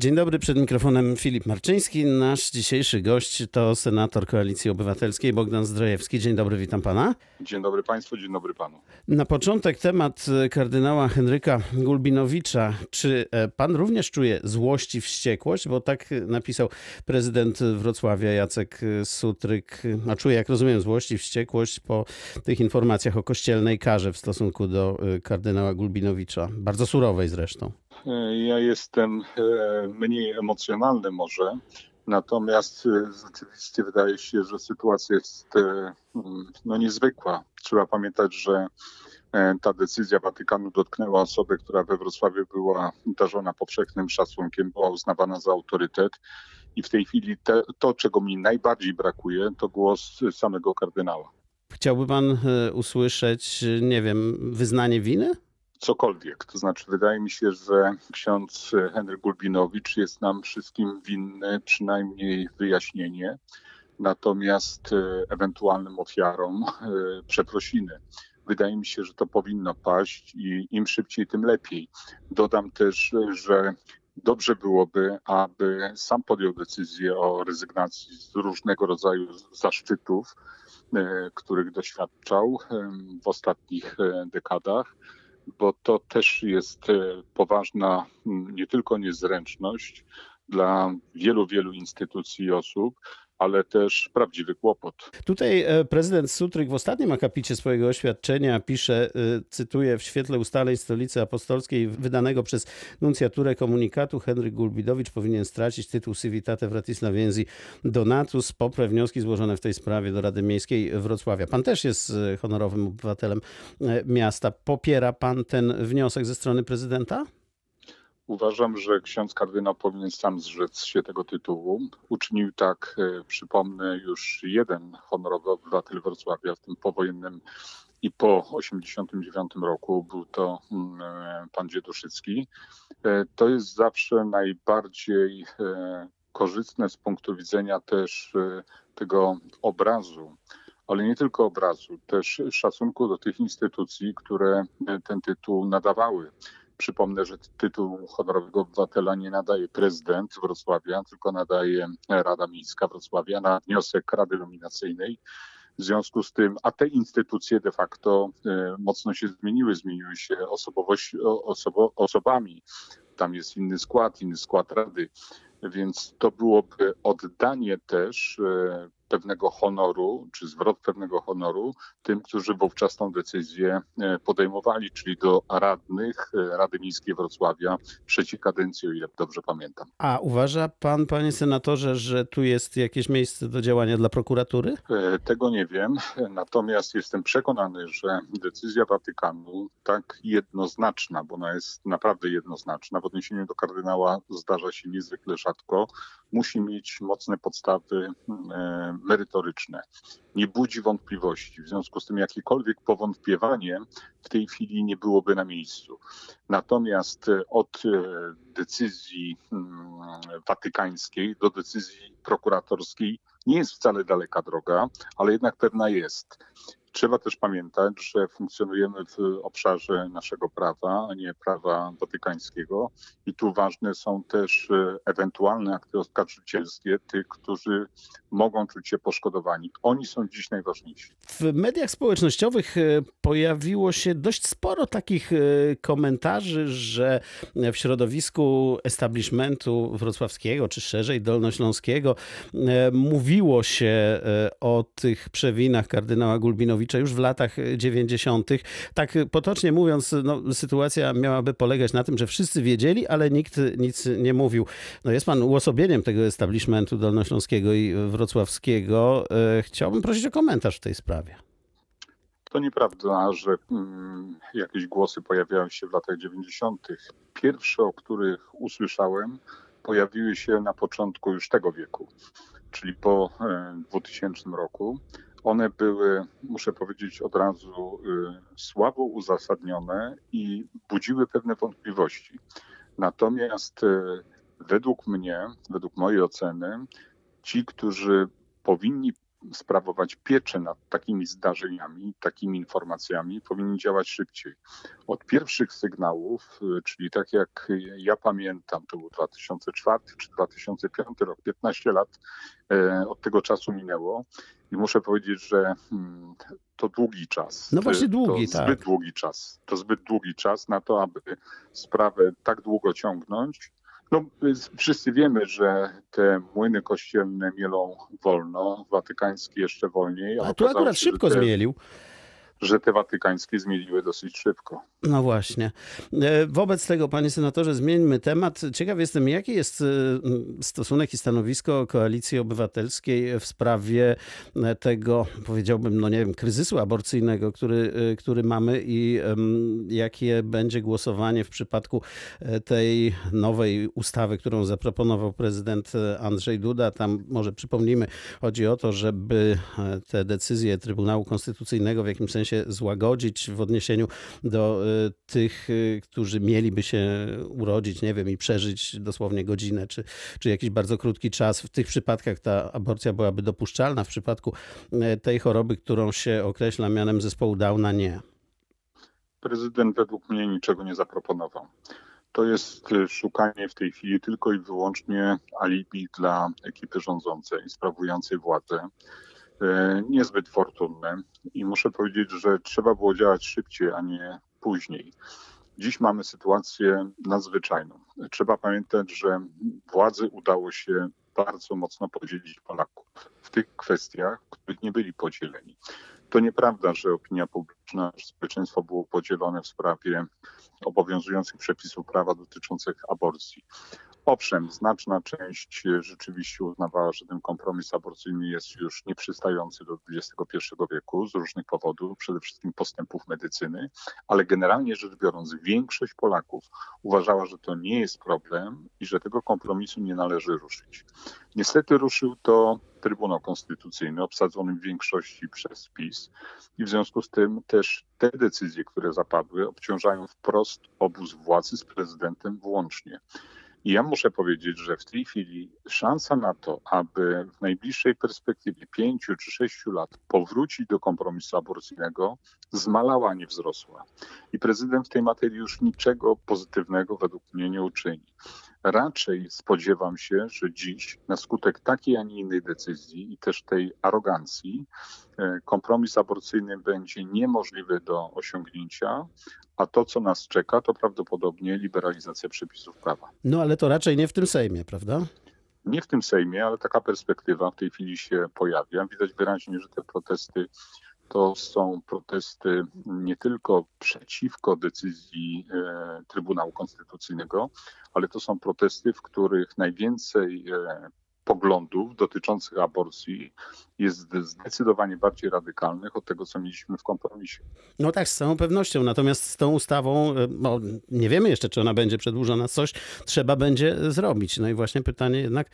Dzień dobry, przed mikrofonem Filip Marczyński. Nasz dzisiejszy gość to senator Koalicji Obywatelskiej Bogdan Zdrojewski. Dzień dobry, witam pana. Dzień dobry Państwu, dzień dobry Panu. Na początek temat kardynała Henryka Gulbinowicza. Czy e, pan również czuje złość i wściekłość? Bo tak napisał prezydent Wrocławia Jacek Sutryk. A czuje, jak rozumiem, złość i wściekłość po tych informacjach o kościelnej karze w stosunku do e, kardynała Gulbinowicza. Bardzo surowej zresztą. E, ja jestem mniej emocjonalny może, natomiast rzeczywiście wydaje się, że sytuacja jest no, niezwykła. Trzeba pamiętać, że ta decyzja Watykanu dotknęła osobę, która we Wrocławiu była darzona powszechnym szacunkiem, była uznawana za autorytet. I w tej chwili te, to, czego mi najbardziej brakuje, to głos samego kardynała. Chciałby pan usłyszeć, nie wiem, wyznanie winy? Cokolwiek. To znaczy, wydaje mi się, że ksiądz Henryk Gulbinowicz jest nam wszystkim winny przynajmniej wyjaśnienie, natomiast e, ewentualnym ofiarom e, przeprosiny. Wydaje mi się, że to powinno paść i im szybciej, tym lepiej. Dodam też, że dobrze byłoby, aby sam podjął decyzję o rezygnacji z różnego rodzaju zaszczytów, e, których doświadczał w ostatnich dekadach bo to też jest e, poważna nie tylko niezręczność dla wielu, wielu instytucji i osób, ale też prawdziwy kłopot. Tutaj e, prezydent Sutryk w ostatnim akapicie swojego oświadczenia pisze, e, cytuję, w świetle ustaleń Stolicy Apostolskiej wydanego przez nuncjaturę komunikatu Henryk Gulbidowicz powinien stracić tytuł Civitate Vratislaviensi Donatus popre wnioski złożone w tej sprawie do Rady Miejskiej Wrocławia. Pan też jest e, honorowym obywatelem miasta. Popiera pan ten wniosek ze strony prezydenta? Uważam, że ksiądz kardynał powinien sam zrzec się tego tytułu. Uczynił tak, e, przypomnę, już jeden honorowy obywatel Wrocławia w tym powojennym i po 89 roku był to mm, e, pan Dzieduszycki. E, to jest zawsze najbardziej korzystne z punktu widzenia też tego obrazu, ale nie tylko obrazu, też szacunku do tych instytucji, które ten tytuł nadawały. Przypomnę, że tytuł honorowego obywatela nie nadaje prezydent Wrocławia, tylko nadaje Rada Miejska Wrocławia na wniosek Rady Nominacyjnej. W związku z tym, a te instytucje de facto e, mocno się zmieniły, zmieniły się osobowość, osobo, osobami. Tam jest inny skład, inny skład rady, więc to byłoby oddanie też e, pewnego honoru, czy zwrot pewnego honoru tym, którzy wówczas tą decyzję e, podejmowali, czyli do radnych e, Rady Miejskiej Wrocławia trzeciej kadencji, o ile dobrze pamiętam. A uważa pan, panie senatorze, że tu jest jakieś miejsce do działania dla prokuratury? E, tego nie wiem, natomiast jestem przekonany, że decyzja Watykanu tak jednoznaczna, bo ona jest naprawdę jednoznaczna, w odniesieniu do kardynała zdarza się niezwykle rzadko, musi mieć mocne podstawy merytoryczne. Nie budzi wątpliwości. W związku z tym jakiekolwiek powątpiewanie w tej chwili nie byłoby na miejscu. Natomiast e, od e, decyzji mm, watykańskiej do decyzji prokuratorskiej nie jest wcale daleka droga, ale jednak pewna jest. Trzeba też pamiętać, że funkcjonujemy w obszarze naszego prawa, a nie prawa watykańskiego i tu ważne są też e, ewentualne akty oskarżycielskie tych, którzy mogą czuć się poszkodowani. Oni są dziś najważniejsi. W mediach społecznościowych e, pojawiło się dość sporo takich e, komentarzy, że w środowisku establishmentu wrocławskiego, czy szerzej dolnośląskiego, mówiło się o tych przewinach kardynała Gulbinowicza już w latach 90. Tak potocznie mówiąc, no, sytuacja miałaby polegać na tym, że wszyscy wiedzieli, ale nikt nic nie mówił. No, jest pan uosobieniem tego establishmentu dolnośląskiego i wrocławskiego. E, chciałbym prosić o komentarz w tej sprawie. To nieprawda, że mm, jakieś głosy pojawiały się w latach 90. Pierwsze, o których usłyszałem, pojawiły się na początku już tego wieku, czyli po 2000 e, roku. One były, muszę powiedzieć od razu, y, słabo uzasadnione i budziły pewne wątpliwości. Natomiast y, według mnie, według mojej oceny, ci, którzy powinni sprawować pieczę nad takimi zdarzeniami, takimi informacjami, powinni działać szybciej. Od pierwszych sygnałów, czyli tak jak ja pamiętam, to był 2004 czy 2005 rok, 15 lat od tego czasu minęło i muszę powiedzieć, że hmm, to długi czas. No właśnie długi, to tak. Zbyt długi czas. To zbyt długi czas na to, aby sprawę tak długo ciągnąć. No, wszyscy wiemy, że te młyny kościelne mielą wolno, watykańskie jeszcze wolniej. A tu akurat się, szybko te... zmielił że te watykańskie zmieniły dosyć szybko. No właśnie. E, wobec tego, panie senatorze, zmieńmy temat. Ciekaw jestem, jaki jest e, stosunek i stanowisko Koalicji Obywatelskiej w sprawie e, tego, powiedziałbym, no nie wiem, kryzysu aborcyjnego, który, który mamy i jakie będzie głosowanie w przypadku tej nowej ustawy, którą zaproponował prezydent Andrzej Duda. Tam może przypomnijmy, chodzi o to, żeby te decyzje Trybunału Konstytucyjnego w jakimś sensie się złagodzić w odniesieniu do y, tych, y, którzy mieliby się urodzić, nie wiem, i przeżyć dosłownie godzinę, czy, czy jakiś bardzo krótki czas. W tych przypadkach ta aborcja byłaby dopuszczalna, w przypadku y, tej choroby, którą się określa mianem zespołu Downa, nie. Prezydent według mnie niczego nie zaproponował to jest szukanie w tej chwili tylko i wyłącznie alibi dla ekipy rządzącej, sprawującej władzę. E, niezbyt fortunne i muszę powiedzieć, że trzeba było działać szybciej, a nie później. Dziś mamy sytuację nadzwyczajną. Trzeba pamiętać, że władzy udało się bardzo mocno podzielić Polaków w tych kwestiach, w których nie byli podzieleni. To nieprawda, że opinia publiczna, że społeczeństwo było podzielone w sprawie obowiązujących przepisów prawa dotyczących aborcji. Owszem, znaczna część rzeczywiście uznawała, że ten kompromis aborcyjny jest już nieprzystający do XXI wieku z różnych powodów, przede wszystkim postępów medycyny, ale generalnie rzecz biorąc, większość Polaków uważała, że to nie jest problem i że tego kompromisu nie należy ruszyć. Niestety ruszył to Trybunał Konstytucyjny, obsadzony w większości przez PiS, i w związku z tym też te decyzje, które zapadły, obciążają wprost obóz władzy z prezydentem włącznie. I ja muszę powiedzieć, że w tej chwili szansa na to, aby w najbliższej perspektywie pięciu czy sześciu lat powrócić do kompromisu aborcyjnego, zmalała, nie wzrosła. I prezydent w tej materii już niczego pozytywnego według mnie nie uczyni. Raczej spodziewam się, że dziś na skutek takiej, a nie innej decyzji i też tej arogancji, e, kompromis aborcyjny będzie niemożliwy do osiągnięcia, a to, co nas czeka, to prawdopodobnie liberalizacja przepisów prawa. No ale to raczej nie w tym Sejmie, prawda? Nie w tym Sejmie, ale taka perspektywa w tej chwili się pojawia. Widać wyraźnie, że te protesty to są protesty nie tylko przeciwko decyzji e, Trybunału Konstytucyjnego, ale to są protesty, w których najwięcej e, poglądów dotyczących aborcji jest zdecydowanie bardziej radykalnych od tego, co mieliśmy w kompromisie. No tak, z całą pewnością. Natomiast z tą ustawą, e, no, nie wiemy jeszcze, czy ona będzie przedłużona, coś trzeba będzie zrobić. No i właśnie pytanie jednak,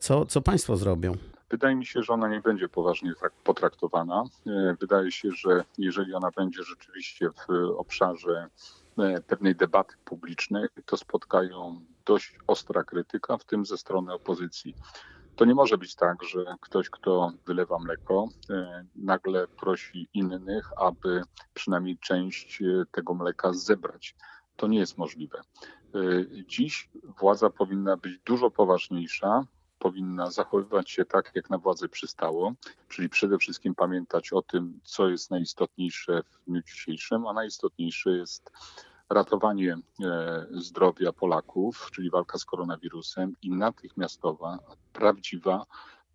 co, co państwo zrobią? Wydaje mi się, że ona nie będzie poważnie tak potraktowana. E, wydaje się, że jeżeli ona będzie rzeczywiście w obszarze e, pewnej debaty publicznej, to spotkają dość ostra krytyka, w tym ze strony opozycji. To nie może być tak, że ktoś, kto wylewa mleko, e, nagle prosi innych, aby przynajmniej część tego mleka zebrać. To nie jest możliwe. Dziś władza powinna być dużo poważniejsza, powinna zachowywać się tak, jak na władzę przystało, czyli przede wszystkim pamiętać o tym, co jest najistotniejsze w dniu dzisiejszym, a najistotniejsze jest ratowanie e, zdrowia Polaków, czyli walka z koronawirusem i natychmiastowa, prawdziwa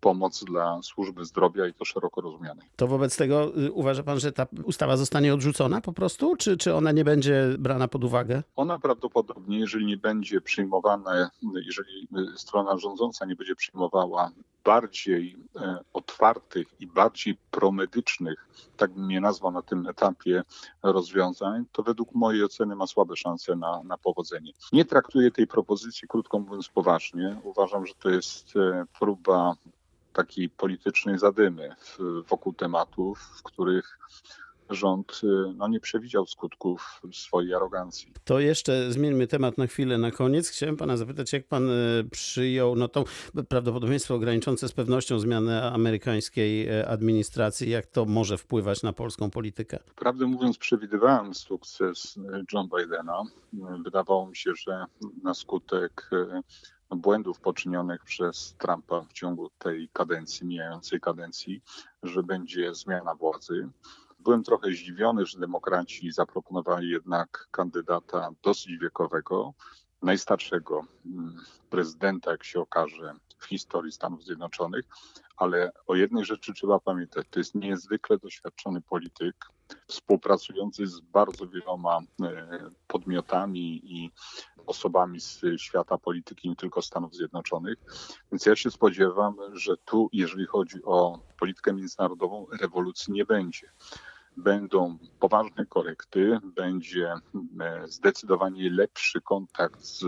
pomoc dla służby zdrowia i to szeroko rozumianej. To wobec tego y, uważa pan, że ta ustawa zostanie odrzucona po prostu, czy, czy ona nie będzie brana pod uwagę? Ona prawdopodobnie, jeżeli nie będzie przyjmowana, jeżeli strona rządząca nie będzie przyjmowała bardziej e, otwartych i bardziej promedycznych, tak bym je nazwał na tym etapie rozwiązań, to według mojej oceny ma słabe szanse na, na powodzenie. Nie traktuję tej propozycji, krótko mówiąc, poważnie. Uważam, że to jest próba takiej politycznej zadymy wokół tematów, w których rząd no, nie przewidział skutków swojej arogancji. To jeszcze zmieńmy temat na chwilę na koniec. Chciałem pana zapytać, jak pan przyjął no, tą prawdopodobieństwo graniczące z pewnością zmianę amerykańskiej administracji, jak to może wpływać na polską politykę? Prawdę mówiąc, przewidywałem sukces John Bidena. Wydawało mi się, że na skutek błędów poczynionych przez Trumpa w ciągu tej kadencji, mijającej kadencji, że będzie zmiana władzy. Byłem trochę zdziwiony, że demokraci zaproponowali jednak kandydata dosyć wiekowego, najstarszego mm, prezydenta, jak się okaże, w historii Stanów Zjednoczonych, ale o jednej rzeczy trzeba pamiętać. To jest niezwykle doświadczony polityk, współpracujący z bardzo wieloma e, podmiotami i osobami z świata polityki, nie tylko Stanów Zjednoczonych. Więc ja się spodziewam, że tu, jeżeli chodzi o politykę międzynarodową, rewolucji nie będzie będą poważne korekty, będzie e, zdecydowanie lepszy kontakt z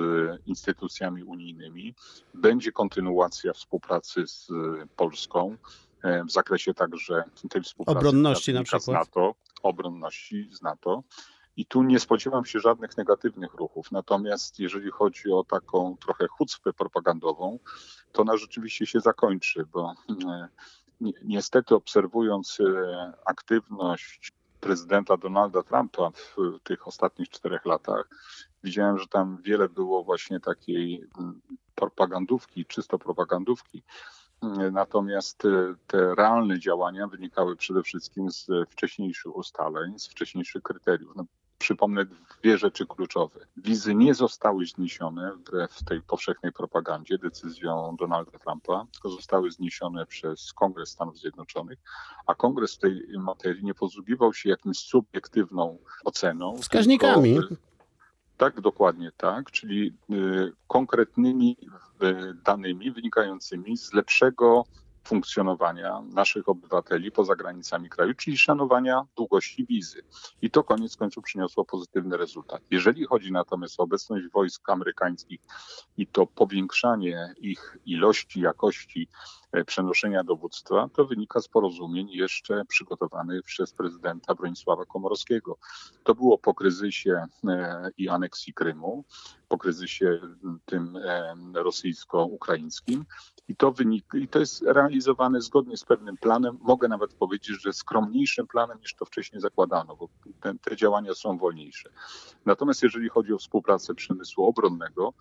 instytucjami unijnymi, będzie kontynuacja współpracy z Polską e, w zakresie także tej współpracy obronności na przykład. z NATO, obronności z NATO. I tu nie spodziewam się żadnych negatywnych ruchów. Natomiast jeżeli chodzi o taką trochę chucpę propagandową, to ona rzeczywiście się zakończy, bo e, niestety obserwując e, aktywność prezydenta Donalda Trumpa w tych ostatnich czterech latach, widziałem, że tam wiele było właśnie takiej propagandówki, czysto propagandówki. Natomiast e, te realne działania wynikały przede wszystkim z wcześniejszych ustaleń, z wcześniejszych kryteriów. No, przypomnę dwie rzeczy kluczowe. Wizy nie zostały zniesione w tej powszechnej propagandzie decyzją Donalda Trumpa, tylko zostały zniesione przez Kongres Stanów Zjednoczonych, a Kongres w tej materii nie posługiwał się jakimś subiektywną oceną. Wskaźnikami. Tylko, tak, dokładnie tak, czyli y, konkretnymi y, danymi wynikającymi z lepszego funkcjonowania naszych obywateli poza granicami kraju, czyli szanowania długości wizy. I to koniec końców przyniosło pozytywny rezultat. Jeżeli chodzi natomiast o obecność wojsk amerykańskich i to powiększanie ich ilości, jakości przenoszenia dowództwa, to wynika z porozumień jeszcze przygotowanych przez prezydenta Bronisława Komorowskiego. To było po kryzysie e, i aneksji Krymu, po kryzysie tym e, rosyjsko-ukraińskim i to, wynik, i to jest realizowane zgodnie z pewnym planem. Mogę nawet powiedzieć, że skromniejszym planem niż to wcześniej zakładano, bo te, te działania są wolniejsze. Natomiast jeżeli chodzi o współpracę przemysłu obronnego,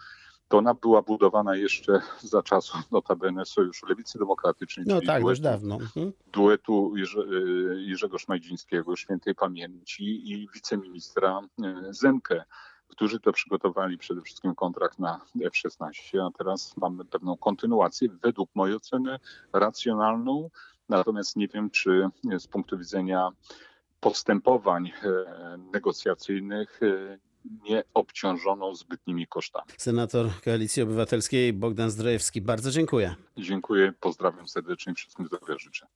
to ona była budowana jeszcze za czasów notabene Sojuszu Lewicy Demokratycznej. No tak, już dawno. Mhm. Duetu Jerzy, y, Jerzego Szmajdzińskiego, świętej pamięci i wiceministra y, Zemkę którzy to przygotowali przede wszystkim kontrakt na F-16, a teraz mamy pewną kontynuację, według mojej oceny racjonalną, natomiast nie wiem, czy z punktu widzenia postępowań e, negocjacyjnych e, nie obciążoną zbytnimi kosztami. Senator Koalicji Obywatelskiej Bogdan Zdrojewski, bardzo dziękuję. Dziękuję, pozdrawiam serdecznie, wszystkim zdrowia życzę.